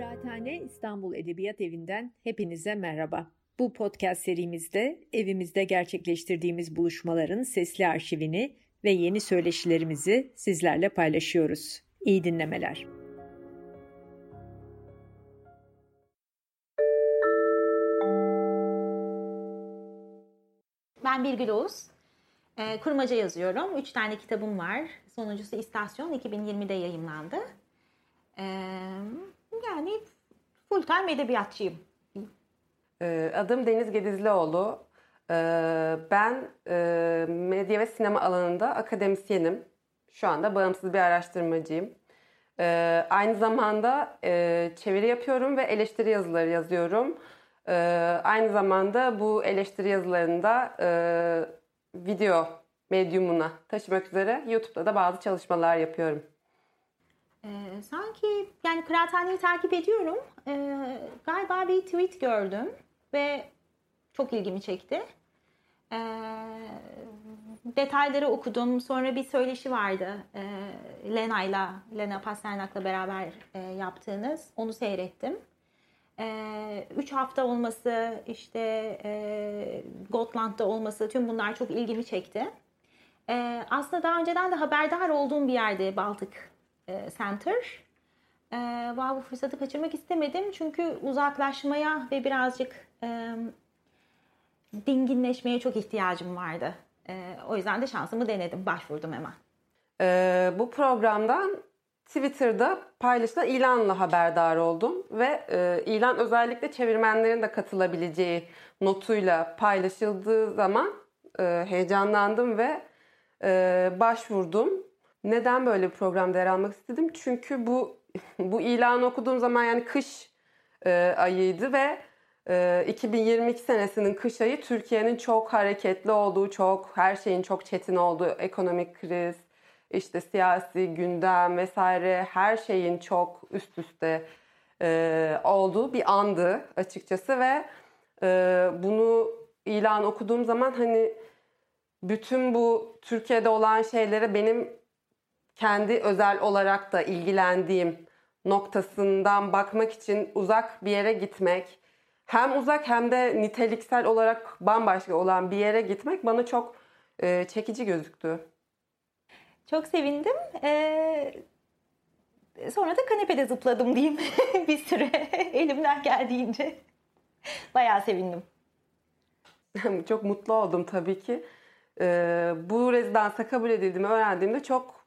Kıraathane İstanbul Edebiyat Evi'nden hepinize merhaba. Bu podcast serimizde evimizde gerçekleştirdiğimiz buluşmaların sesli arşivini ve yeni söyleşilerimizi sizlerle paylaşıyoruz. İyi dinlemeler. Ben Birgül Oğuz. E, kurmaca yazıyorum. Üç tane kitabım var. Sonuncusu İstasyon 2020'de yayımlandı. Yani full time edebiyatçıyım. Ee, adım Deniz Gedizlioğlu. Ee, ben e, medya ve sinema alanında akademisyenim. Şu anda bağımsız bir araştırmacıyım. Ee, aynı zamanda e, çeviri yapıyorum ve eleştiri yazıları yazıyorum. Aynı zamanda bu eleştiri yazılarını da e, video medyumuna taşımak üzere YouTube'da da bazı çalışmalar yapıyorum. Ee, sanki yani kıraathaneyi takip ediyorum. Ee, galiba bir tweet gördüm ve çok ilgimi çekti. Ee, detayları okudum. Sonra bir söyleşi vardı. Ee, Lena'yla, Lena Pasternak'la beraber e, yaptığınız. Onu seyrettim. Ee, üç hafta olması, işte e, Gotland'da olması tüm bunlar çok ilgimi çekti. Ee, aslında daha önceden de haberdar olduğum bir yerde Baltık e, Center. E, bu fırsatı kaçırmak istemedim çünkü uzaklaşmaya ve birazcık e, dinginleşmeye çok ihtiyacım vardı. E, o yüzden de şansımı denedim, başvurdum hemen. Ee, bu programdan Twitter'da paylaşılan ilanla haberdar oldum ve e, ilan özellikle çevirmenlerin de katılabileceği notuyla paylaşıldığı zaman e, heyecanlandım ve e, başvurdum. Neden böyle bir programda yer almak istedim? Çünkü bu bu ilanı okuduğum zaman yani kış e, ayıydı ve e, 2022 senesinin kış ayı Türkiye'nin çok hareketli olduğu, çok her şeyin çok çetin olduğu ekonomik kriz, işte siyasi gündem vesaire her şeyin çok üst üste e, olduğu bir andı açıkçası ve e, bunu ilan okuduğum zaman hani bütün bu Türkiye'de olan şeylere benim kendi özel olarak da ilgilendiğim noktasından bakmak için uzak bir yere gitmek hem uzak hem de niteliksel olarak bambaşka olan bir yere gitmek bana çok e, çekici gözüktü. Çok sevindim. Ee, sonra da kanepede zıpladım diyeyim bir süre elimden geldiğince. Bayağı sevindim. çok mutlu oldum tabii ki. Ee, bu rezidansa kabul edildiğimi öğrendiğimde çok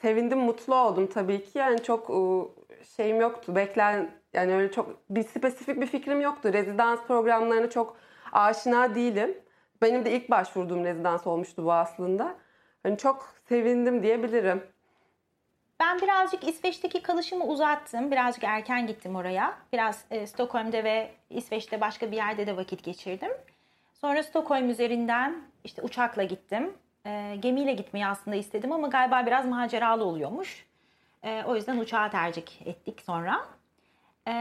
sevindim, mutlu oldum tabii ki. Yani çok ıı, şeyim yoktu. Beklen yani öyle çok bir spesifik bir fikrim yoktu. Rezidans programlarına çok aşina değilim. Benim de ilk başvurduğum rezidans olmuştu bu aslında. Hani çok sevindim diyebilirim. Ben birazcık İsveç'teki kalışımı uzattım. Birazcık erken gittim oraya. Biraz e, Stockholm'de ve İsveç'te başka bir yerde de vakit geçirdim. Sonra Stockholm üzerinden işte uçakla gittim. E, gemiyle gitmeyi aslında istedim ama galiba biraz maceralı oluyormuş. E, o yüzden uçağı tercih ettik sonra. E,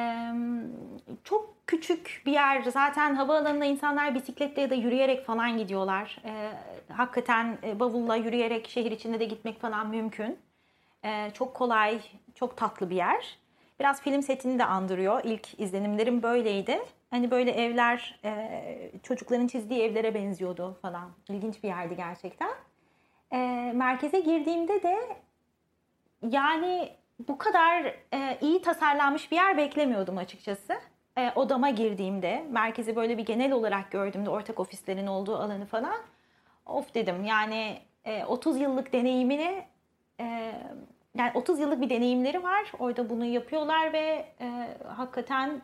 çok küçük bir yer. Zaten havaalanına insanlar bisikletle ya da yürüyerek falan gidiyorlar. E, hakikaten e, bavulla yürüyerek şehir içinde de gitmek falan mümkün. E, çok kolay, çok tatlı bir yer. Biraz film setini de andırıyor. İlk izlenimlerim böyleydi. Hani böyle evler e, çocukların çizdiği evlere benziyordu falan. İlginç bir yerdi gerçekten. E, merkeze girdiğimde de yani bu kadar e, iyi tasarlanmış bir yer beklemiyordum açıkçası. E, odama girdiğimde merkezi böyle bir genel olarak gördüğümde ortak ofislerin olduğu alanı falan of dedim yani e, 30 yıllık deneyimini e, yani 30 yıllık bir deneyimleri var. Orada bunu yapıyorlar ve e, hakikaten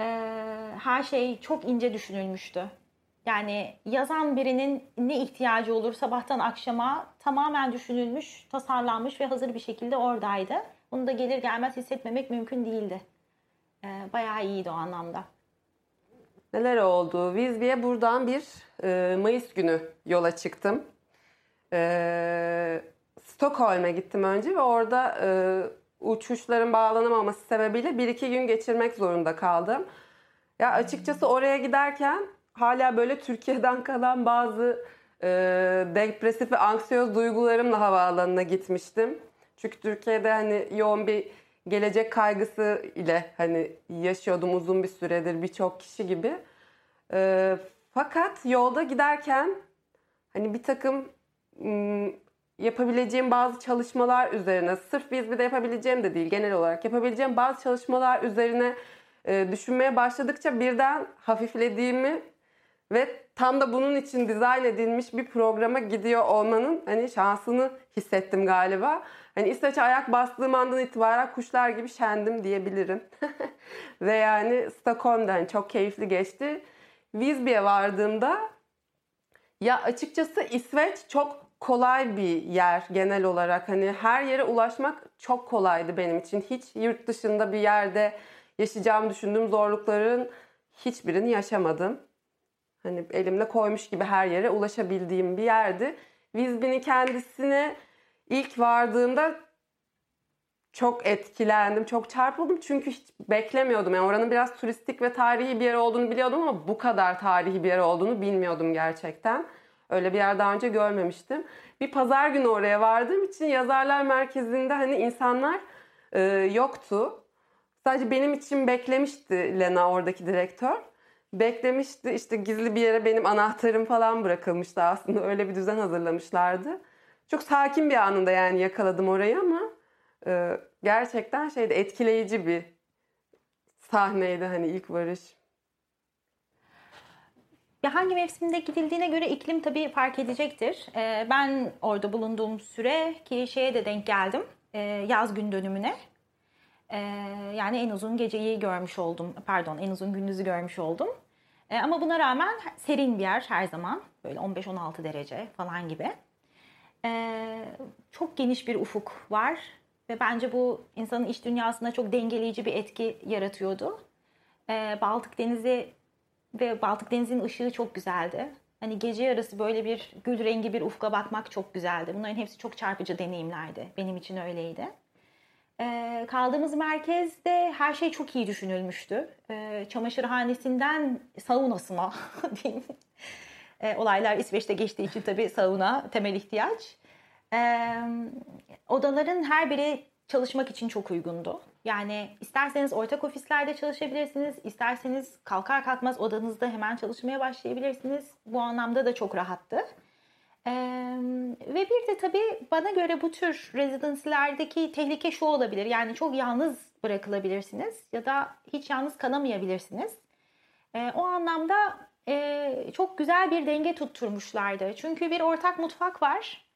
e, her şey çok ince düşünülmüştü. Yani yazan birinin ne ihtiyacı olur sabahtan akşama tamamen düşünülmüş, tasarlanmış ve hazır bir şekilde oradaydı. Bunu da gelir gelmez hissetmemek mümkün değildi. E, bayağı iyiydi o anlamda. Neler oldu? Vizbi'ye buradan bir e, Mayıs günü yola çıktım. E, Stockholm'e gittim önce ve orada e, uçuşların bağlanamaması sebebiyle bir iki gün geçirmek zorunda kaldım. Ya açıkçası oraya giderken hala böyle Türkiye'den kalan bazı e, depresif ve anksiyöz duygularımla havaalanına gitmiştim. Çünkü Türkiye'de hani yoğun bir gelecek kaygısı ile hani yaşıyordum uzun bir süredir birçok kişi gibi. E, fakat yolda giderken hani bir takım yapabileceğim bazı çalışmalar üzerine sırf biz bir de yapabileceğim de değil genel olarak yapabileceğim bazı çalışmalar üzerine e, düşünmeye başladıkça birden hafiflediğimi ve tam da bunun için dizayn edilmiş bir programa gidiyor olmanın hani şansını hissettim galiba. Hani İsveç'e ayak bastığım andan itibaren kuşlar gibi şendim diyebilirim. ve yani Stockholm'da hani çok keyifli geçti. Visby'ye vardığımda ya açıkçası İsveç çok kolay bir yer genel olarak. Hani her yere ulaşmak çok kolaydı benim için. Hiç yurt dışında bir yerde yaşayacağımı düşündüğüm zorlukların hiçbirini yaşamadım. Hani elimle koymuş gibi her yere ulaşabildiğim bir yerdi. Visby'nin kendisine ilk vardığımda çok etkilendim, çok çarpıldım çünkü hiç beklemiyordum. Yani oranın biraz turistik ve tarihi bir yer olduğunu biliyordum ama bu kadar tarihi bir yer olduğunu bilmiyordum gerçekten. Öyle bir yer daha önce görmemiştim. Bir pazar günü oraya vardığım için yazarlar merkezinde hani insanlar e, yoktu. Sadece benim için beklemişti Lena oradaki direktör. Beklemişti işte gizli bir yere benim anahtarım falan bırakılmıştı aslında. Öyle bir düzen hazırlamışlardı. Çok sakin bir anında yani yakaladım orayı ama e, gerçekten şeyde etkileyici bir sahneydi hani ilk varış. Ya hangi mevsimde gidildiğine göre iklim tabii fark edecektir. Ee, ben orada bulunduğum süre ki şeye de denk geldim. E, yaz gün dönümüne. E, yani en uzun geceyi görmüş oldum. Pardon en uzun gündüzü görmüş oldum. E, ama buna rağmen serin bir yer her zaman. Böyle 15-16 derece falan gibi. E, çok geniş bir ufuk var. Ve bence bu insanın iç dünyasında çok dengeleyici bir etki yaratıyordu. E, Baltık Denizi ve Baltık Denizi'nin ışığı çok güzeldi. Hani gece yarısı böyle bir gül rengi bir ufka bakmak çok güzeldi. Bunların hepsi çok çarpıcı deneyimlerdi. Benim için öyleydi. Ee, kaldığımız merkezde her şey çok iyi düşünülmüştü. Ee, çamaşırhanesinden saunasına diyeyim. Ee, olaylar İsveç'te geçtiği için tabii sauna temel ihtiyaç. Ee, odaların her biri çalışmak için çok uygundu. Yani isterseniz ortak ofislerde çalışabilirsiniz, isterseniz kalkar kalkmaz odanızda hemen çalışmaya başlayabilirsiniz. Bu anlamda da çok rahattı. Ee, ve bir de tabii bana göre bu tür rezidansilerdeki tehlike şu olabilir. Yani çok yalnız bırakılabilirsiniz ya da hiç yalnız kalamayabilirsiniz. Ee, o anlamda e, çok güzel bir denge tutturmuşlardı. Çünkü bir ortak mutfak var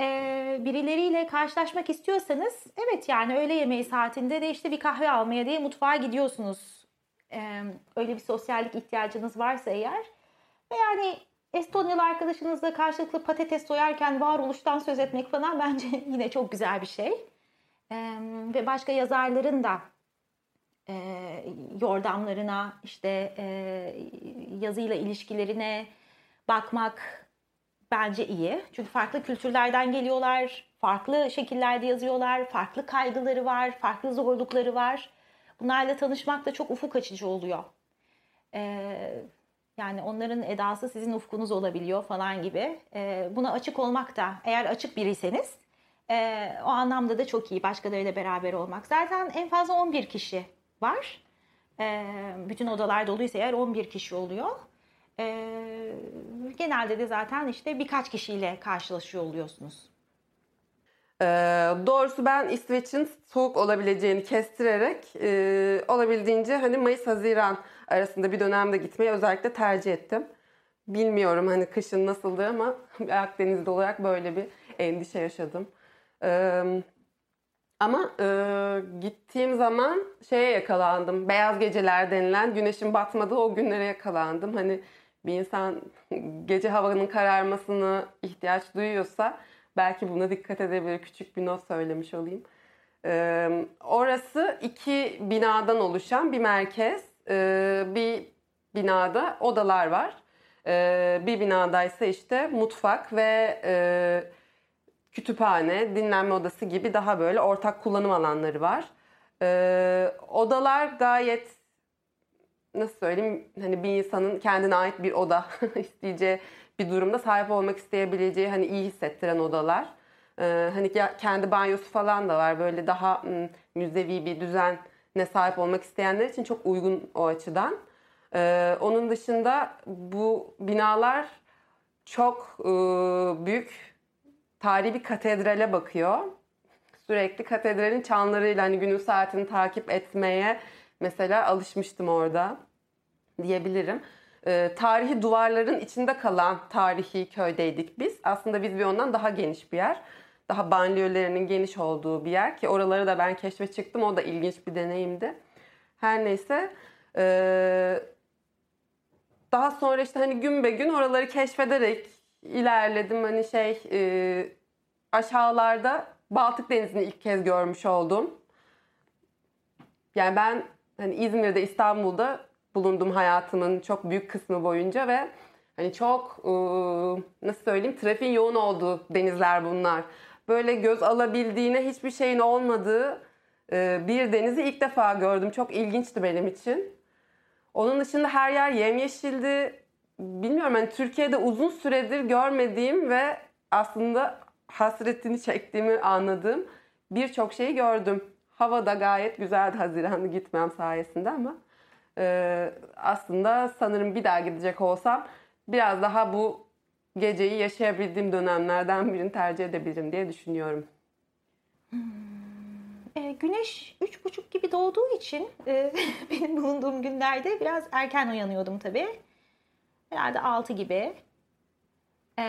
e, birileriyle karşılaşmak istiyorsanız evet yani öğle yemeği saatinde de işte bir kahve almaya diye mutfağa gidiyorsunuz. E, öyle bir sosyallik ihtiyacınız varsa eğer. Ve yani Estonyalı arkadaşınızla karşılıklı patates soyarken varoluştan söz etmek falan bence yine çok güzel bir şey. E, ve başka yazarların da e, yordamlarına işte e, yazıyla ilişkilerine bakmak bence iyi. Çünkü farklı kültürlerden geliyorlar, farklı şekillerde yazıyorlar, farklı kaygıları var, farklı zorlukları var. Bunlarla tanışmak da çok ufuk açıcı oluyor. Ee, yani onların edası sizin ufkunuz olabiliyor falan gibi. Ee, buna açık olmak da eğer açık biriyseniz e, o anlamda da çok iyi başkalarıyla beraber olmak. Zaten en fazla 11 kişi var. Ee, bütün odalar doluysa eğer 11 kişi oluyor. Ee, genelde de zaten işte birkaç kişiyle karşılaşıyor oluyorsunuz. Ee, doğrusu ben İsveç'in soğuk olabileceğini kestirerek e, olabildiğince hani Mayıs-Haziran arasında bir dönemde gitmeyi özellikle tercih ettim. Bilmiyorum hani kışın nasıldı ama Akdeniz'de olarak böyle bir endişe yaşadım. Ee, ama e, gittiğim zaman şeye yakalandım. Beyaz geceler denilen güneşin batmadığı o günlere yakalandım. Hani bir insan gece havanın kararmasını ihtiyaç duyuyorsa belki buna dikkat edebilir. Küçük bir not söylemiş olayım. Ee, orası iki binadan oluşan bir merkez. Ee, bir binada odalar var. Ee, bir binadaysa işte mutfak ve e, kütüphane, dinlenme odası gibi daha böyle ortak kullanım alanları var. Ee, odalar gayet nasıl söyleyeyim hani bir insanın kendine ait bir oda isteyeceği bir durumda sahip olmak isteyebileceği hani iyi hissettiren odalar. Ee, hani kendi banyosu falan da var. Böyle daha müzevi bir düzen ne sahip olmak isteyenler için çok uygun o açıdan. Ee, onun dışında bu binalar çok e, büyük tarihi bir katedrale bakıyor. Sürekli katedralin çanlarıyla hani günün saatini takip etmeye mesela alışmıştım orada diyebilirim. Ee, tarihi duvarların içinde kalan tarihi köydeydik biz. Aslında biz bir ondan daha geniş bir yer. Daha banliyölerinin geniş olduğu bir yer ki oraları da ben keşfe çıktım. O da ilginç bir deneyimdi. Her neyse ee, daha sonra işte hani gün be gün oraları keşfederek ilerledim. Hani şey e, aşağılarda Baltık Denizi'ni ilk kez görmüş oldum. Yani ben hani İzmir'de, İstanbul'da bulundum hayatımın çok büyük kısmı boyunca ve hani çok e, nasıl söyleyeyim trafiğin yoğun olduğu denizler bunlar. Böyle göz alabildiğine hiçbir şeyin olmadığı e, bir denizi ilk defa gördüm. Çok ilginçti benim için. Onun dışında her yer yemyeşildi. Bilmiyorum hani Türkiye'de uzun süredir görmediğim ve aslında hasretini çektiğimi anladığım birçok şeyi gördüm. Hava da gayet güzeldi Haziran'da gitmem sayesinde ama e, aslında sanırım bir daha gidecek olsam biraz daha bu geceyi yaşayabildiğim dönemlerden birini tercih edebilirim diye düşünüyorum. E, güneş üç buçuk gibi doğduğu için e, benim bulunduğum günlerde biraz erken uyanıyordum tabii. Herhalde altı gibi. E,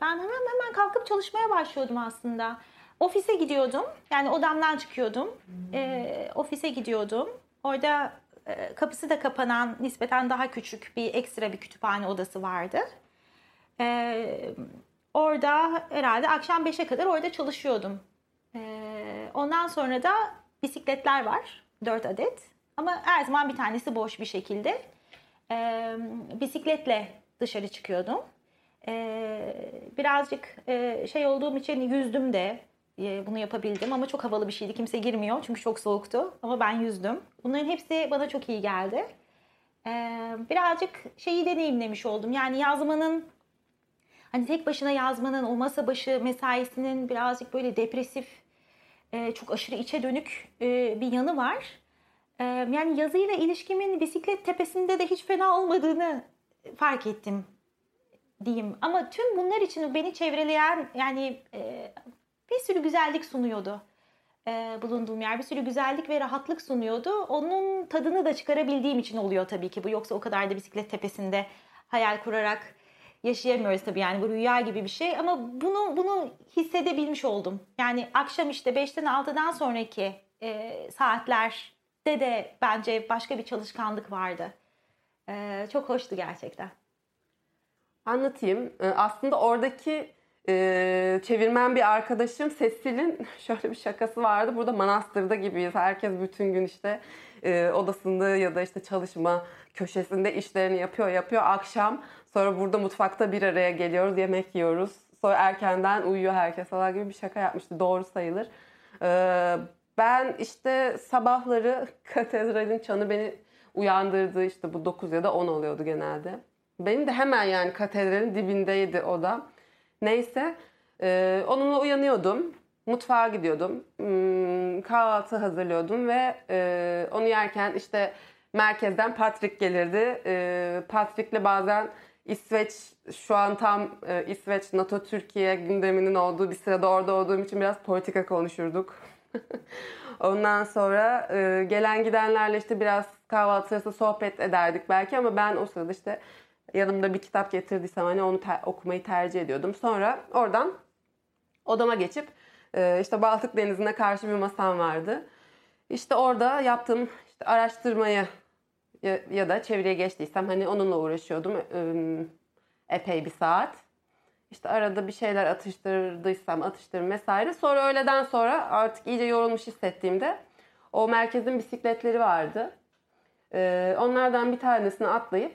ben hemen hemen kalkıp çalışmaya başlıyordum aslında. Ofise gidiyordum. Yani odamdan çıkıyordum. E, ofise gidiyordum. Orada e, kapısı da kapanan nispeten daha küçük bir ekstra bir kütüphane odası vardı. E, orada herhalde akşam 5'e kadar orada çalışıyordum. E, ondan sonra da bisikletler var. 4 adet. Ama her zaman bir tanesi boş bir şekilde. E, bisikletle dışarı çıkıyordum. E, birazcık e, şey olduğum için yüzdüm de bunu yapabildim ama çok havalı bir şeydi. Kimse girmiyor çünkü çok soğuktu ama ben yüzdüm. Bunların hepsi bana çok iyi geldi. Ee, birazcık şeyi deneyimlemiş oldum. Yani yazmanın hani tek başına yazmanın o masa başı mesaisinin birazcık böyle depresif, e, çok aşırı içe dönük e, bir yanı var. Yani yazıyla ilişkimin bisiklet tepesinde de hiç fena olmadığını fark ettim diyeyim. Ama tüm bunlar için beni çevreleyen yani bir sürü güzellik sunuyordu. E, bulunduğum yer bir sürü güzellik ve rahatlık sunuyordu. Onun tadını da çıkarabildiğim için oluyor tabii ki bu. Yoksa o kadar da bisiklet tepesinde hayal kurarak yaşayamıyoruz tabii yani bu rüya gibi bir şey ama bunu bunu hissedebilmiş oldum. Yani akşam işte 5'ten 6'dan sonraki e, saatlerde de bence başka bir çalışkanlık vardı. E, çok hoştu gerçekten. Anlatayım. E, aslında oradaki ee, çevirmen bir arkadaşım Sesil'in şöyle bir şakası vardı. Burada manastırda gibiyiz. Herkes bütün gün işte e, odasında ya da işte çalışma köşesinde işlerini yapıyor yapıyor. Akşam sonra burada mutfakta bir araya geliyoruz. Yemek yiyoruz. Sonra erkenden uyuyor herkes falan gibi bir şaka yapmıştı. Doğru sayılır. Ee, ben işte sabahları katedralin çanı beni uyandırdı. işte bu 9 ya da 10 oluyordu genelde. Benim de hemen yani katedralin dibindeydi oda. Neyse e, onunla uyanıyordum. Mutfağa gidiyordum. Hmm, kahvaltı hazırlıyordum ve e, onu yerken işte merkezden Patrick gelirdi. E, Patrick'le bazen İsveç şu an tam e, İsveç NATO Türkiye gündeminin olduğu bir sırada orada olduğum için biraz politika konuşurduk. Ondan sonra e, gelen gidenlerle işte biraz kahvaltı sırası sohbet ederdik belki ama ben o sırada işte yanımda bir kitap getirdiysem hani onu ter- okumayı tercih ediyordum. Sonra oradan odama geçip e, işte Baltık Denizi'ne karşı bir masam vardı. İşte orada yaptığım işte araştırmayı ya, ya da çevreye geçtiysem hani onunla uğraşıyordum e, epey bir saat. İşte arada bir şeyler atıştırdıysam atıştırım vesaire. Sonra öğleden sonra artık iyice yorulmuş hissettiğimde o merkezin bisikletleri vardı. Ee, onlardan bir tanesini atlayıp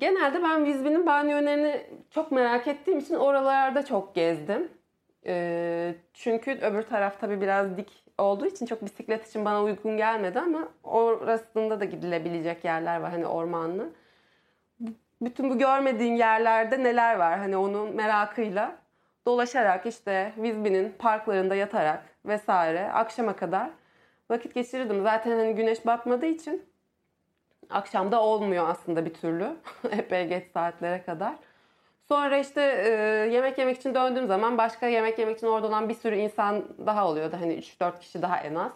Genelde ben Vizbi'nin banyolarını çok merak ettiğim için oralarda çok gezdim. Ee, çünkü öbür taraf tabii biraz dik olduğu için çok bisiklet için bana uygun gelmedi ama orasında da gidilebilecek yerler var hani ormanlı. bütün bu görmediğin yerlerde neler var hani onun merakıyla dolaşarak işte Vizbi'nin parklarında yatarak vesaire akşama kadar vakit geçirirdim. Zaten hani güneş batmadığı için akşamda olmuyor aslında bir türlü. Epey geç saatlere kadar. Sonra işte e, yemek yemek için döndüğüm zaman başka yemek yemek için orada olan bir sürü insan daha oluyordu. Hani 3-4 kişi daha en az.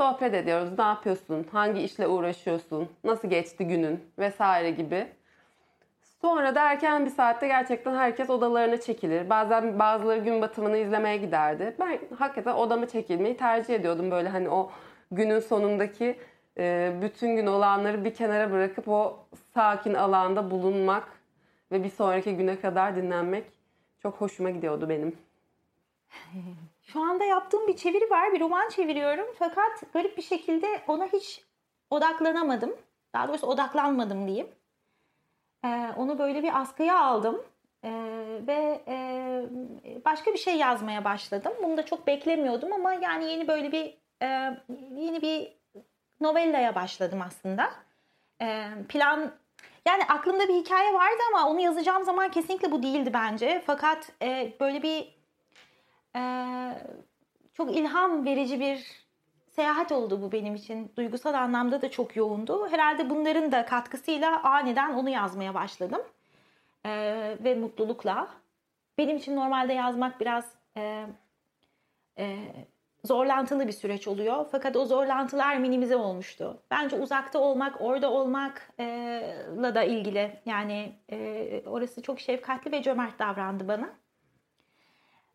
Sohbet ediyoruz. Ne yapıyorsun? Hangi işle uğraşıyorsun? Nasıl geçti günün? Vesaire gibi. Sonra da erken bir saatte gerçekten herkes odalarına çekilir. Bazen bazıları gün batımını izlemeye giderdi. Ben hakikaten odama çekilmeyi tercih ediyordum. Böyle hani o günün sonundaki bütün gün olanları bir kenara bırakıp o sakin alanda bulunmak ve bir sonraki güne kadar dinlenmek çok hoşuma gidiyordu benim. Şu anda yaptığım bir çeviri var. Bir roman çeviriyorum. Fakat garip bir şekilde ona hiç odaklanamadım. Daha doğrusu odaklanmadım diyeyim. Ee, onu böyle bir askıya aldım. Ee, ve e, başka bir şey yazmaya başladım. Bunu da çok beklemiyordum ama yani yeni böyle bir e, yeni bir novellaya başladım aslında. E, plan yani aklımda bir hikaye vardı ama onu yazacağım zaman kesinlikle bu değildi bence. Fakat e, böyle bir e, çok ilham verici bir seyahat oldu bu benim için. Duygusal anlamda da çok yoğundu. Herhalde bunların da katkısıyla aniden onu yazmaya başladım. E, ve mutlulukla. Benim için normalde yazmak biraz e, e, zorlantılı bir süreç oluyor. Fakat o zorlantılar minimize olmuştu. Bence uzakta olmak, orada olmakla da ilgili. Yani e, orası çok şefkatli ve cömert davrandı bana.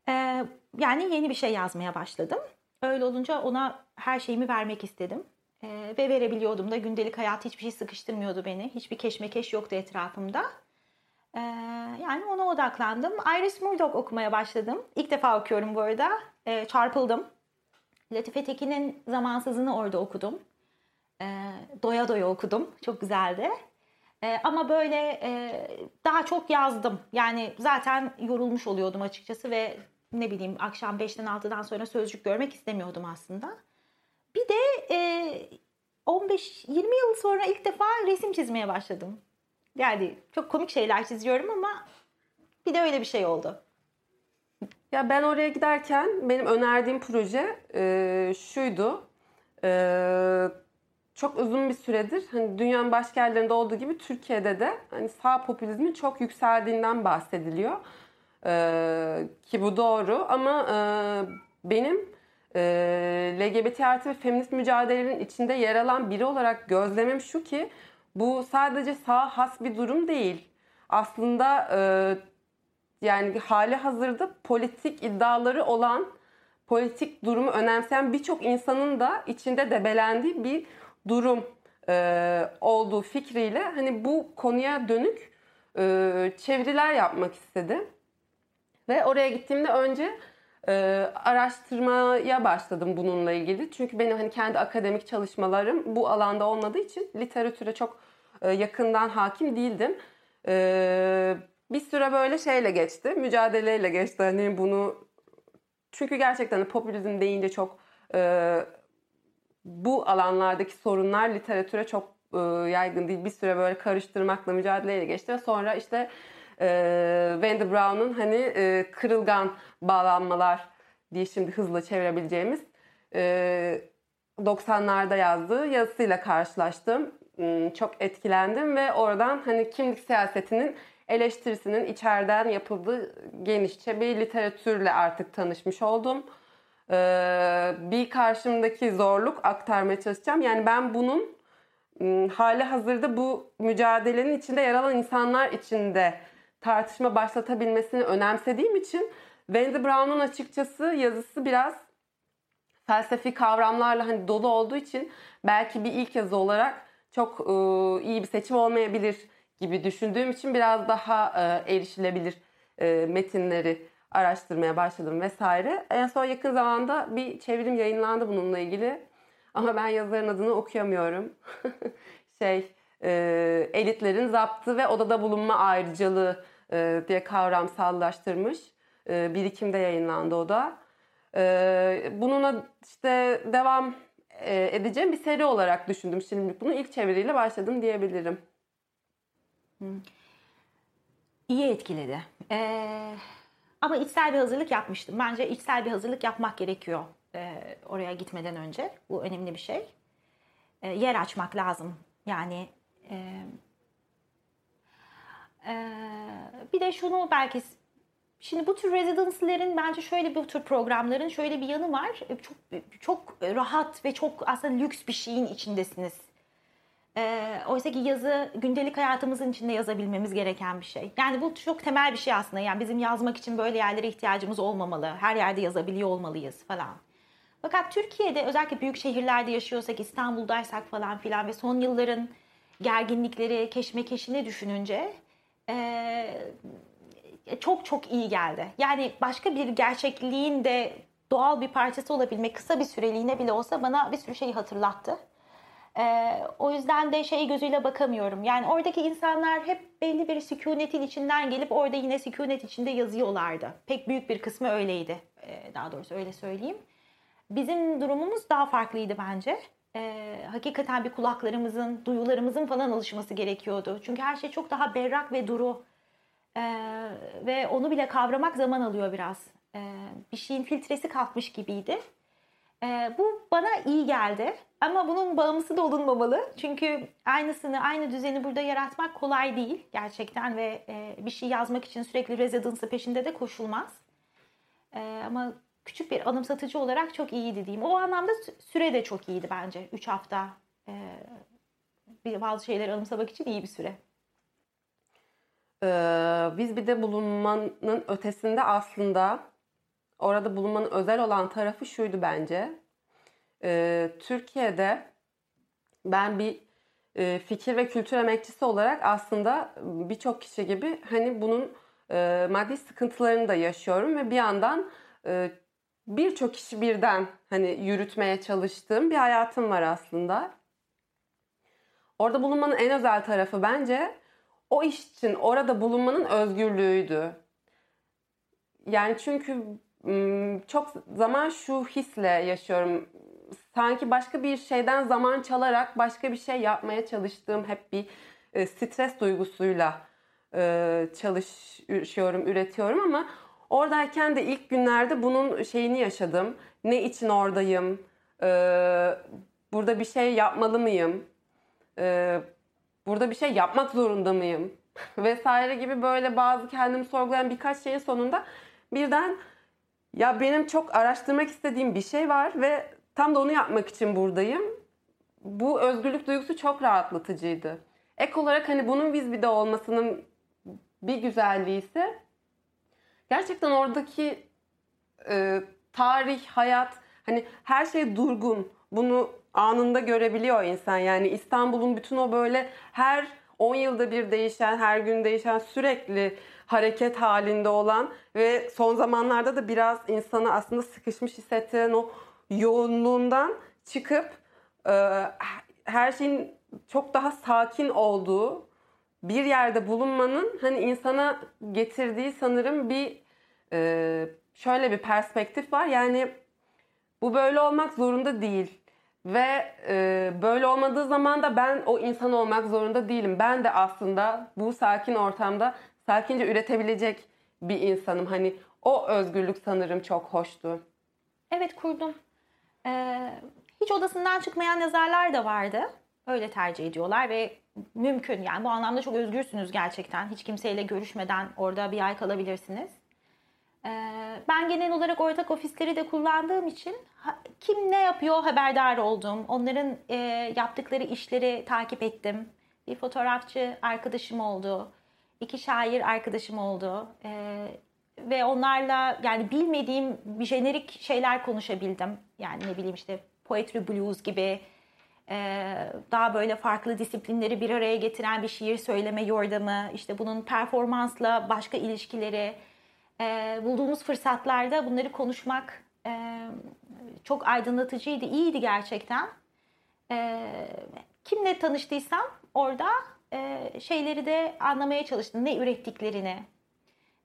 E, yani yeni bir şey yazmaya başladım. Öyle olunca ona her şeyimi vermek istedim. E, ve verebiliyordum da gündelik hayat hiçbir şey sıkıştırmıyordu beni. Hiçbir keşmekeş yoktu etrafımda. E, yani ona odaklandım. Iris Murdoch okumaya başladım. İlk defa okuyorum bu arada. E, çarpıldım. Latife Tekin'in Zamansızını orada okudum. E, doya doya okudum. Çok güzeldi. E, ama böyle e, daha çok yazdım. Yani zaten yorulmuş oluyordum açıkçası ve ne bileyim akşam 5'ten 6'dan sonra sözcük görmek istemiyordum aslında. Bir de e, 15-20 yıl sonra ilk defa resim çizmeye başladım. Yani çok komik şeyler çiziyorum ama bir de öyle bir şey oldu. Ya ben oraya giderken benim önerdiğim proje e, şuydu. E, çok uzun bir süredir hani dünyanın başka yerlerinde olduğu gibi Türkiye'de de hani sağ popülizmin çok yükseldiğinden bahsediliyor. E, ki bu doğru ama e, benim e, LGBT artı ve feminist mücadelelerin içinde yer alan biri olarak gözlemim şu ki bu sadece sağ has bir durum değil. Aslında e, yani hali hazırda politik iddiaları olan, politik durumu önemseyen birçok insanın da içinde debelendiği bir durum e, olduğu fikriyle hani bu konuya dönük e, çeviriler yapmak istedim. Ve oraya gittiğimde önce e, araştırmaya başladım bununla ilgili. Çünkü benim hani kendi akademik çalışmalarım bu alanda olmadığı için literatüre çok e, yakından hakim değildim. E, bir süre böyle şeyle geçti, mücadeleyle geçti. Hani bunu çünkü gerçekten popülizm deyince çok e, bu alanlardaki sorunlar literatüre çok e, yaygın değil. Bir süre böyle karıştırmakla mücadeleyle geçti ve sonra işte e, Wendy Brown'un hani e, kırılgan bağlanmalar diye şimdi hızla çevirebileceğimiz e, 90'larda yazdığı yazısıyla karşılaştım. Hmm, çok etkilendim ve oradan hani kimlik siyasetinin eleştirisinin içeriden yapıldığı genişçe bir literatürle artık tanışmış oldum. Ee, bir karşımdaki zorluk aktarmaya çalışacağım. Yani ben bunun ıı, hali hazırda bu mücadelenin içinde yer alan insanlar içinde tartışma başlatabilmesini önemsediğim için Wendy Brown'un açıkçası yazısı biraz felsefi kavramlarla hani dolu olduğu için belki bir ilk yazı olarak çok e, iyi bir seçim olmayabilir gibi düşündüğüm için biraz daha e, erişilebilir e, metinleri araştırmaya başladım vesaire. En son yakın zamanda bir çevirim yayınlandı bununla ilgili. Ama ben yazarın adını okuyamıyorum. şey, e, elitlerin zaptı ve odada bulunma ayrıcalığı e, diye kavramsallaştırmış. E, birikimde yayınlandı o da. E, bununla işte devam e, edeceğim bir seri olarak düşündüm şimdilik. Bunu ilk çeviriyle başladım diyebilirim. İyi etkiledi. Ee, ama içsel bir hazırlık yapmıştım. Bence içsel bir hazırlık yapmak gerekiyor e, oraya gitmeden önce. Bu önemli bir şey. E, yer açmak lazım. Yani e, e, bir de şunu belki Şimdi bu tür residency'lerin bence şöyle bir tür programların şöyle bir yanı var. E, çok çok rahat ve çok aslında lüks bir şeyin içindesiniz. E, Oysa ki yazı gündelik hayatımızın içinde yazabilmemiz gereken bir şey. Yani bu çok temel bir şey aslında. Yani bizim yazmak için böyle yerlere ihtiyacımız olmamalı. Her yerde yazabiliyor olmalıyız falan. Fakat Türkiye'de özellikle büyük şehirlerde yaşıyorsak, İstanbul'daysak falan filan ve son yılların gerginlikleri, keşmekeşini düşününce e, çok çok iyi geldi. Yani başka bir gerçekliğin de doğal bir parçası olabilmek kısa bir süreliğine bile olsa bana bir sürü şeyi hatırlattı. Ee, o yüzden de şey gözüyle bakamıyorum. Yani oradaki insanlar hep belli bir sükunetin içinden gelip orada yine sükunet içinde yazıyorlardı. Pek büyük bir kısmı öyleydi. Ee, daha doğrusu öyle söyleyeyim. Bizim durumumuz daha farklıydı bence. Ee, hakikaten bir kulaklarımızın, duyularımızın falan alışması gerekiyordu. Çünkü her şey çok daha berrak ve duru. Ee, ve onu bile kavramak zaman alıyor biraz. Ee, bir şeyin filtresi kalkmış gibiydi. Ee, bu bana iyi geldi. Ama bunun bağımlısı da olunmamalı. Çünkü aynısını, aynı düzeni burada yaratmak kolay değil gerçekten ve e, bir şey yazmak için sürekli residence peşinde de koşulmaz. E, ama küçük bir anımsatıcı olarak çok iyiydi diyeyim. O anlamda süre de çok iyiydi bence. 3 hafta e, bazı şeyleri anımsamak için iyi bir süre. Ee, biz bir de bulunmanın ötesinde aslında orada bulunmanın özel olan tarafı şuydu bence. Ee, Türkiye'de ben bir e, fikir ve kültür emekçisi olarak aslında birçok kişi gibi hani bunun e, maddi sıkıntılarını da yaşıyorum ve bir yandan e, birçok kişi birden hani yürütmeye çalıştığım bir hayatım var aslında. Orada bulunmanın en özel tarafı bence o iş için orada bulunmanın özgürlüğüydü. Yani çünkü çok zaman şu hisle yaşıyorum. Sanki başka bir şeyden zaman çalarak başka bir şey yapmaya çalıştığım hep bir e, stres duygusuyla e, çalışıyorum, üretiyorum ama oradayken de ilk günlerde bunun şeyini yaşadım. Ne için oradayım? E, burada bir şey yapmalı mıyım? burada bir şey yapmak zorunda mıyım? Vesaire gibi böyle bazı kendimi sorgulayan birkaç şeyin sonunda birden ya benim çok araştırmak istediğim bir şey var ve tam da onu yapmak için buradayım. Bu özgürlük duygusu çok rahatlatıcıydı. Ek olarak hani bunun Vizbi'de olmasının bir güzelliği ise gerçekten oradaki e, tarih, hayat hani her şey durgun. Bunu anında görebiliyor insan. Yani İstanbul'un bütün o böyle her 10 yılda bir değişen, her gün değişen, sürekli hareket halinde olan ve son zamanlarda da biraz insanı aslında sıkışmış hissettiren o yoğunluğundan çıkıp e, her şeyin çok daha sakin olduğu bir yerde bulunmanın hani insana getirdiği sanırım bir e, şöyle bir perspektif var. Yani bu böyle olmak zorunda değil. Ve e, böyle olmadığı zaman da ben o insan olmak zorunda değilim. Ben de aslında bu sakin ortamda sakince üretebilecek bir insanım. Hani o özgürlük sanırım çok hoştu. Evet kurdum. Ee, hiç odasından çıkmayan yazarlar da vardı. Öyle tercih ediyorlar ve mümkün. Yani bu anlamda çok özgürsünüz gerçekten. Hiç kimseyle görüşmeden orada bir ay kalabilirsiniz. Ee, ben genel olarak ortak ofisleri de kullandığım için kim ne yapıyor haberdar oldum. Onların e, yaptıkları işleri takip ettim. Bir fotoğrafçı arkadaşım oldu. iki şair arkadaşım oldu. Ee, ve onlarla yani bilmediğim bir jenerik şeyler konuşabildim. Yani ne bileyim işte poetry blues gibi e, daha böyle farklı disiplinleri bir araya getiren bir şiir söyleme yordamı, işte bunun performansla başka ilişkileri, e, bulduğumuz fırsatlarda bunları konuşmak e, çok aydınlatıcıydı, iyiydi gerçekten. Kimle tanıştıysam orada şeyleri de anlamaya çalıştım. Ne ürettiklerini,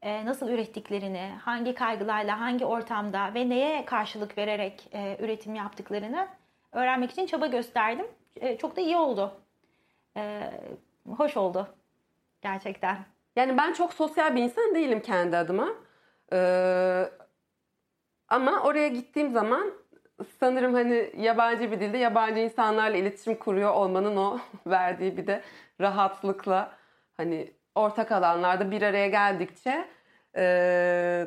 nasıl ürettiklerini, hangi kaygılarla, hangi ortamda ve neye karşılık vererek e, üretim yaptıklarını öğrenmek için çaba gösterdim. E, çok da iyi oldu. E, hoş oldu. gerçekten. Yani ben çok sosyal bir insan değilim kendi adıma. Ama oraya gittiğim zaman sanırım hani yabancı bir dilde yabancı insanlarla iletişim kuruyor olmanın o verdiği bir de rahatlıkla hani ortak alanlarda bir araya geldikçe e,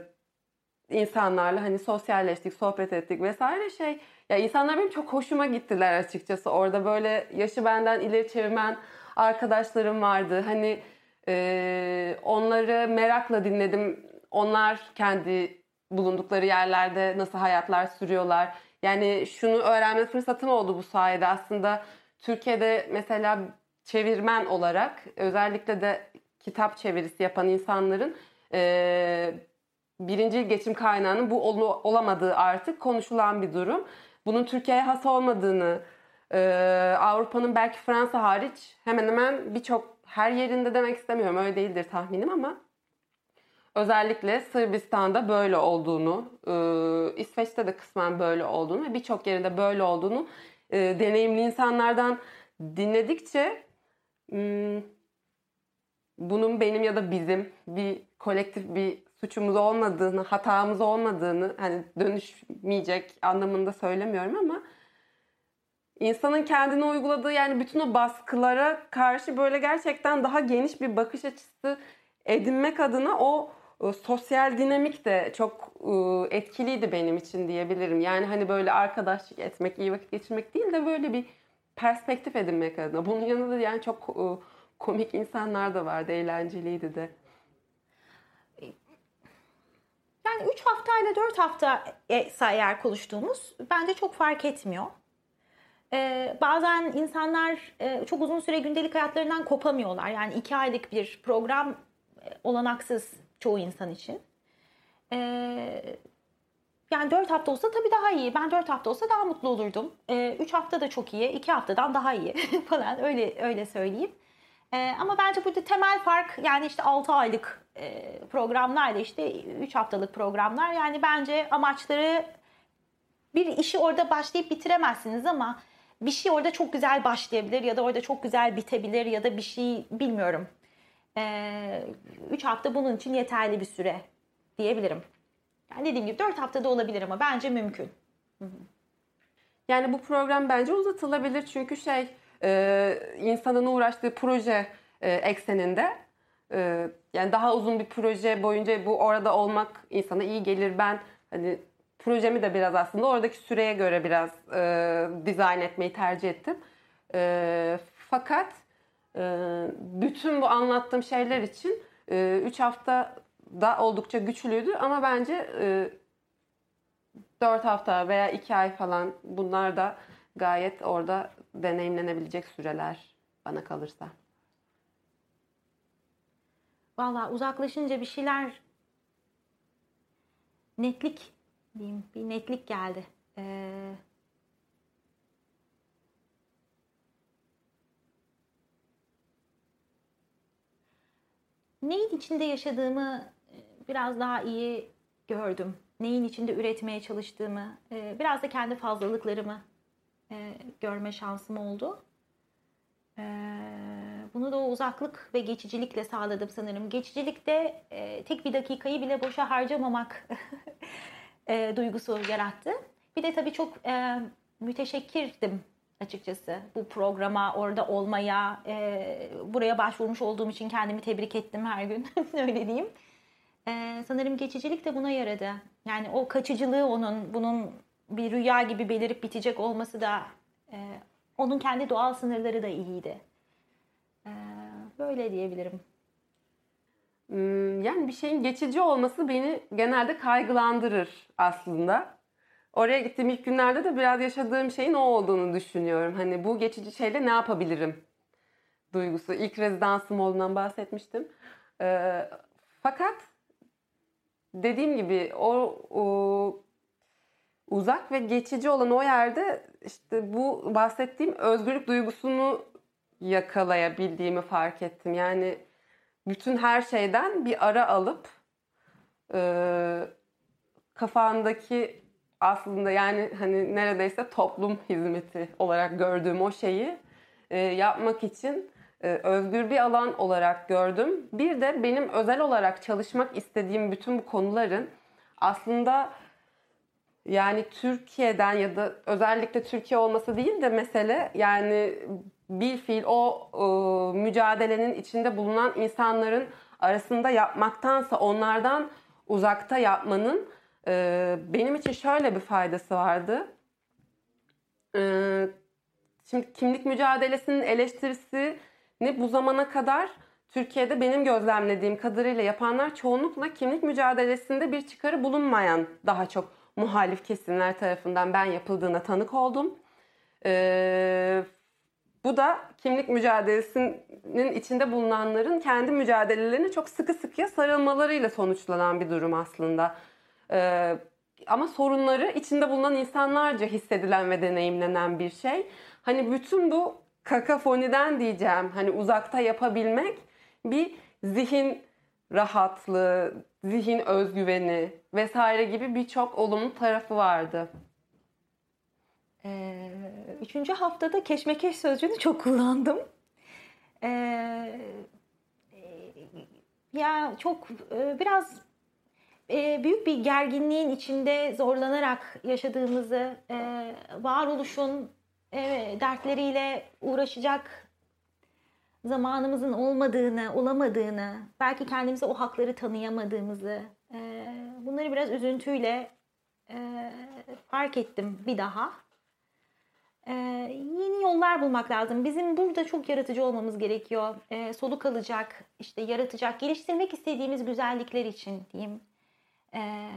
insanlarla hani sosyalleştik, sohbet ettik vesaire şey. Ya insanlar benim çok hoşuma gittiler açıkçası. Orada böyle yaşı benden ileri çevirmen arkadaşlarım vardı. Hani e, onları merakla dinledim. Onlar kendi bulundukları yerlerde nasıl hayatlar sürüyorlar. Yani şunu öğrenme fırsatım oldu bu sayede. Aslında Türkiye'de mesela çevirmen olarak özellikle de kitap çevirisi yapan insanların e, birinci geçim kaynağının bu ol, olamadığı artık konuşulan bir durum. Bunun Türkiye'ye has olmadığını, e, Avrupa'nın belki Fransa hariç hemen hemen birçok her yerinde demek istemiyorum öyle değildir tahminim ama özellikle Sırbistan'da böyle olduğunu, e, İsveç'te de kısmen böyle olduğunu ve birçok yerinde böyle olduğunu e, deneyimli insanlardan dinledikçe hmm, bunun benim ya da bizim bir kolektif bir suçumuz olmadığını, hatamız olmadığını hani dönüşmeyecek anlamında söylemiyorum ama insanın kendine uyguladığı yani bütün o baskılara karşı böyle gerçekten daha geniş bir bakış açısı edinmek adına o e, sosyal dinamik de çok e, etkiliydi benim için diyebilirim. Yani hani böyle arkadaşlık etmek, iyi vakit geçirmek değil de böyle bir perspektif edinmek adına. Bunun yanında yani çok e, komik insanlar da vardı, eğlenceliydi de. Yani 3 haftayla 4 hafta eğer konuştuğumuz bence çok fark etmiyor. Ee, bazen insanlar e, çok uzun süre gündelik hayatlarından kopamıyorlar. Yani 2 aylık bir program e, olanaksız çoğu insan için. Ee, yani 4 hafta olsa tabii daha iyi. Ben 4 hafta olsa daha mutlu olurdum. 3 ee, hafta da çok iyi, 2 haftadan daha iyi falan öyle öyle söyleyeyim. Ee, ama bence burada temel fark yani işte 6 aylık e, programlarla işte 3 haftalık programlar. Yani bence amaçları bir işi orada başlayıp bitiremezsiniz ama bir şey orada çok güzel başlayabilir ya da orada çok güzel bitebilir ya da bir şey bilmiyorum. 3 ee, hafta bunun için yeterli bir süre diyebilirim. Yani dediğim gibi 4 haftada olabilir ama bence mümkün. Yani bu program bence uzatılabilir çünkü şey e, insanın uğraştığı proje e, ekseninde e, yani daha uzun bir proje boyunca bu orada olmak insana iyi gelir. Ben hani projemi de biraz aslında oradaki süreye göre biraz e, dizayn etmeyi tercih ettim. E, fakat e, bütün bu anlattığım şeyler için 3 e, hafta da oldukça güçlüydü ama bence e, 4 hafta veya 2 ay falan bunlar da gayet orada deneyimlenebilecek süreler bana kalırsa. Valla uzaklaşınca bir şeyler netlik diyeyim bir netlik geldi. Ee, neyin içinde yaşadığımı e, biraz daha iyi gördüm. Neyin içinde üretmeye çalıştığımı, e, biraz da kendi fazlalıklarımı e, görme şansım oldu. Bunu da o uzaklık ve geçicilikle sağladım sanırım. Geçicilikte tek bir dakikayı bile boşa harcamamak duygusu yarattı. Bir de tabii çok müteşekkirdim açıkçası bu programa orada olmaya e, buraya başvurmuş olduğum için kendimi tebrik ettim her gün öyle diyeyim. E, sanırım geçicilik de buna yaradı. Yani o kaçıcılığı onun bunun bir rüya gibi belirip bitecek olması da e, onun kendi doğal sınırları da iyiydi. E, böyle diyebilirim. Hmm, yani bir şeyin geçici olması beni genelde kaygılandırır aslında oraya gittiğim ilk günlerde de biraz yaşadığım şeyin o olduğunu düşünüyorum. Hani bu geçici şeyle ne yapabilirim duygusu. İlk rezidansım olduğundan bahsetmiştim. Ee, fakat dediğim gibi o, o uzak ve geçici olan o yerde işte bu bahsettiğim özgürlük duygusunu yakalayabildiğimi fark ettim. Yani bütün her şeyden bir ara alıp e, kafandaki aslında yani hani neredeyse toplum hizmeti olarak gördüğüm o şeyi e, yapmak için e, özgür bir alan olarak gördüm. Bir de benim özel olarak çalışmak istediğim bütün bu konuların aslında yani Türkiye'den ya da özellikle Türkiye olması değil de mesele yani bir fiil o e, mücadelenin içinde bulunan insanların arasında yapmaktansa onlardan uzakta yapmanın e, benim için şöyle bir faydası vardı. E, şimdi kimlik mücadelesinin eleştirisini bu zamana kadar Türkiye'de benim gözlemlediğim kadarıyla yapanlar çoğunlukla kimlik mücadelesinde bir çıkarı bulunmayan daha çok muhalif kesimler tarafından ben yapıldığına tanık oldum. Ee, bu da kimlik mücadelesinin içinde bulunanların kendi mücadelelerine çok sıkı sıkıya sarılmalarıyla sonuçlanan bir durum aslında. Ee, ama sorunları içinde bulunan insanlarca hissedilen ve deneyimlenen bir şey. Hani bütün bu kakafoniden diyeceğim hani uzakta yapabilmek bir zihin rahatlığı, zihin özgüveni vesaire gibi birçok olumlu tarafı vardı. Ee, üçüncü haftada keşmekeş sözcüğünü çok kullandım. Ee, ya çok e, biraz e, büyük bir gerginliğin içinde zorlanarak yaşadığımızı, e, varoluşun dertleriyle uğraşacak zamanımızın olmadığını, olamadığını, belki kendimize o hakları tanıyamadığımızı, e, bunları biraz üzüntüyle e, fark ettim bir daha. E, yeni yollar bulmak lazım. Bizim burada çok yaratıcı olmamız gerekiyor. E, soluk alacak, işte yaratacak, geliştirmek istediğimiz güzellikler için diyeyim. E,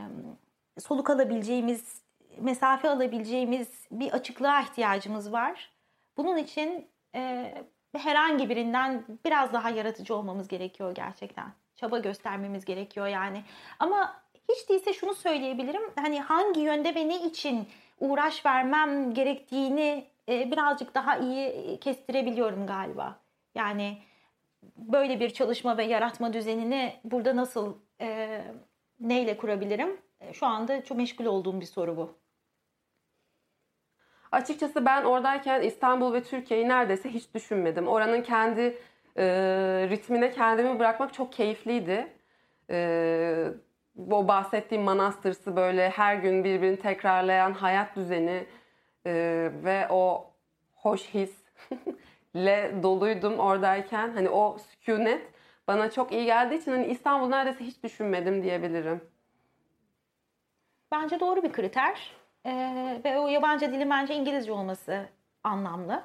soluk alabileceğimiz, mesafe alabileceğimiz bir açıklığa ihtiyacımız var. Bunun için e, herhangi birinden biraz daha yaratıcı olmamız gerekiyor gerçekten. Çaba göstermemiz gerekiyor yani. Ama hiç değilse şunu söyleyebilirim. Hani hangi yönde ve ne için uğraş vermem gerektiğini e, birazcık daha iyi kestirebiliyorum galiba. Yani böyle bir çalışma ve yaratma düzenini burada nasıl e, neyle kurabilirim? E, şu anda çok meşgul olduğum bir soru bu. Açıkçası ben oradayken İstanbul ve Türkiye'yi neredeyse hiç düşünmedim. Oranın kendi e, ritmine kendimi bırakmak çok keyifliydi. E, o bahsettiğim manastırsı böyle her gün birbirini tekrarlayan hayat düzeni e, ve o hoş hisle doluydum oradayken. Hani o sükunet bana çok iyi geldiği için hani İstanbul neredeyse hiç düşünmedim diyebilirim. Bence doğru bir kriter. Ee, ve o yabancı dilin bence İngilizce olması anlamlı.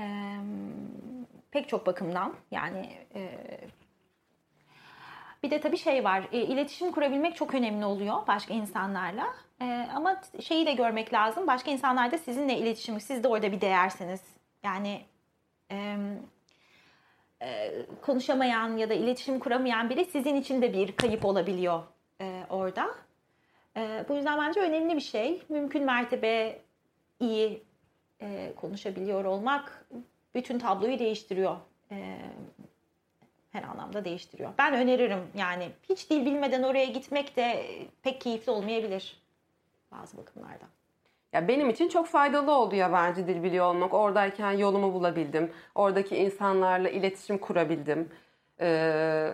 Ee, pek çok bakımdan yani e, bir de tabii şey var e, iletişim kurabilmek çok önemli oluyor başka insanlarla e, ama şeyi de görmek lazım başka insanlar da sizinle iletişim siz de orada bir değersiniz yani e, e, konuşamayan ya da iletişim kuramayan biri sizin için de bir kayıp olabiliyor e, orada. E, bu yüzden bence önemli bir şey. Mümkün mertebe iyi e, konuşabiliyor olmak bütün tabloyu değiştiriyor. E, her anlamda değiştiriyor. Ben öneririm yani hiç dil bilmeden oraya gitmek de pek keyifli olmayabilir bazı bakımlardan. Ya benim için çok faydalı oldu yabancı dil biliyor olmak. Oradayken yolumu bulabildim. Oradaki insanlarla iletişim kurabildim. Ee,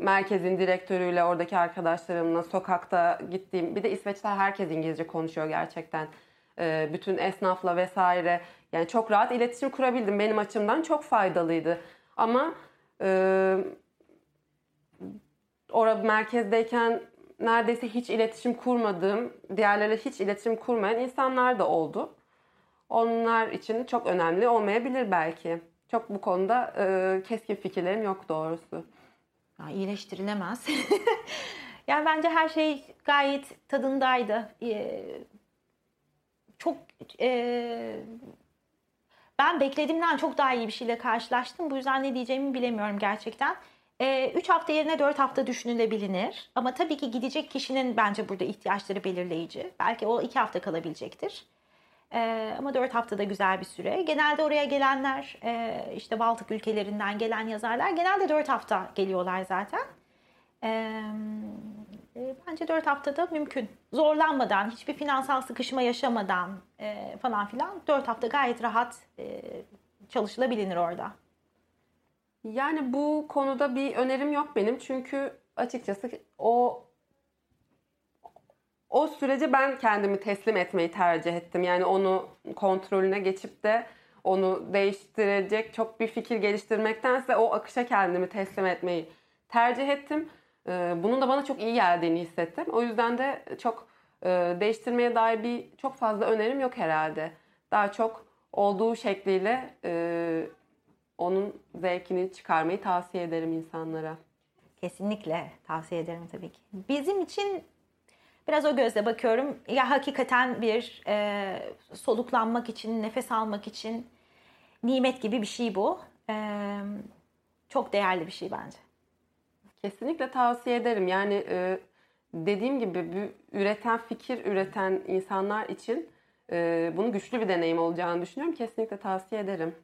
merkezin direktörüyle, oradaki arkadaşlarımla sokakta gittiğim... Bir de İsveç'te herkes İngilizce konuşuyor gerçekten. Ee, bütün esnafla vesaire. Yani çok rahat iletişim kurabildim. Benim açımdan çok faydalıydı. Ama e, orada merkezdeyken neredeyse hiç iletişim kurmadığım, diğerleriyle hiç iletişim kurmayan insanlar da oldu. Onlar için çok önemli olmayabilir belki. Çok bu konuda e, keskin fikirlerim yok doğrusu. Ya, iyileştirilemez. yani bence her şey gayet tadındaydı. Ee, çok e, ben beklediğimden çok daha iyi bir şeyle karşılaştım. Bu yüzden ne diyeceğimi bilemiyorum gerçekten. 3 ee, hafta yerine 4 hafta düşünülebilir. Ama tabii ki gidecek kişinin bence burada ihtiyaçları belirleyici. Belki o 2 hafta kalabilecektir. Ee, ama 4 haftada güzel bir süre. Genelde oraya gelenler e, işte Baltık ülkelerinden gelen yazarlar genelde 4 hafta geliyorlar zaten. Ee, e, bence 4 haftada mümkün. Zorlanmadan, hiçbir finansal sıkışma yaşamadan e, falan filan 4 hafta gayet rahat e, çalışılabilir orada. Yani bu konuda bir önerim yok benim çünkü açıkçası o o sürece ben kendimi teslim etmeyi tercih ettim. Yani onu kontrolüne geçip de onu değiştirecek çok bir fikir geliştirmektense o akışa kendimi teslim etmeyi tercih ettim. Ee, bunun da bana çok iyi geldiğini hissettim. O yüzden de çok e, değiştirmeye dair bir çok fazla önerim yok herhalde. Daha çok olduğu şekliyle e, onun zevkini çıkarmayı tavsiye ederim insanlara. Kesinlikle tavsiye ederim tabii ki. Bizim için biraz o gözle bakıyorum. Ya hakikaten bir e, soluklanmak için, nefes almak için nimet gibi bir şey bu. E, çok değerli bir şey bence. Kesinlikle tavsiye ederim. Yani e, dediğim gibi üreten fikir üreten insanlar için e, bunun güçlü bir deneyim olacağını düşünüyorum. Kesinlikle tavsiye ederim.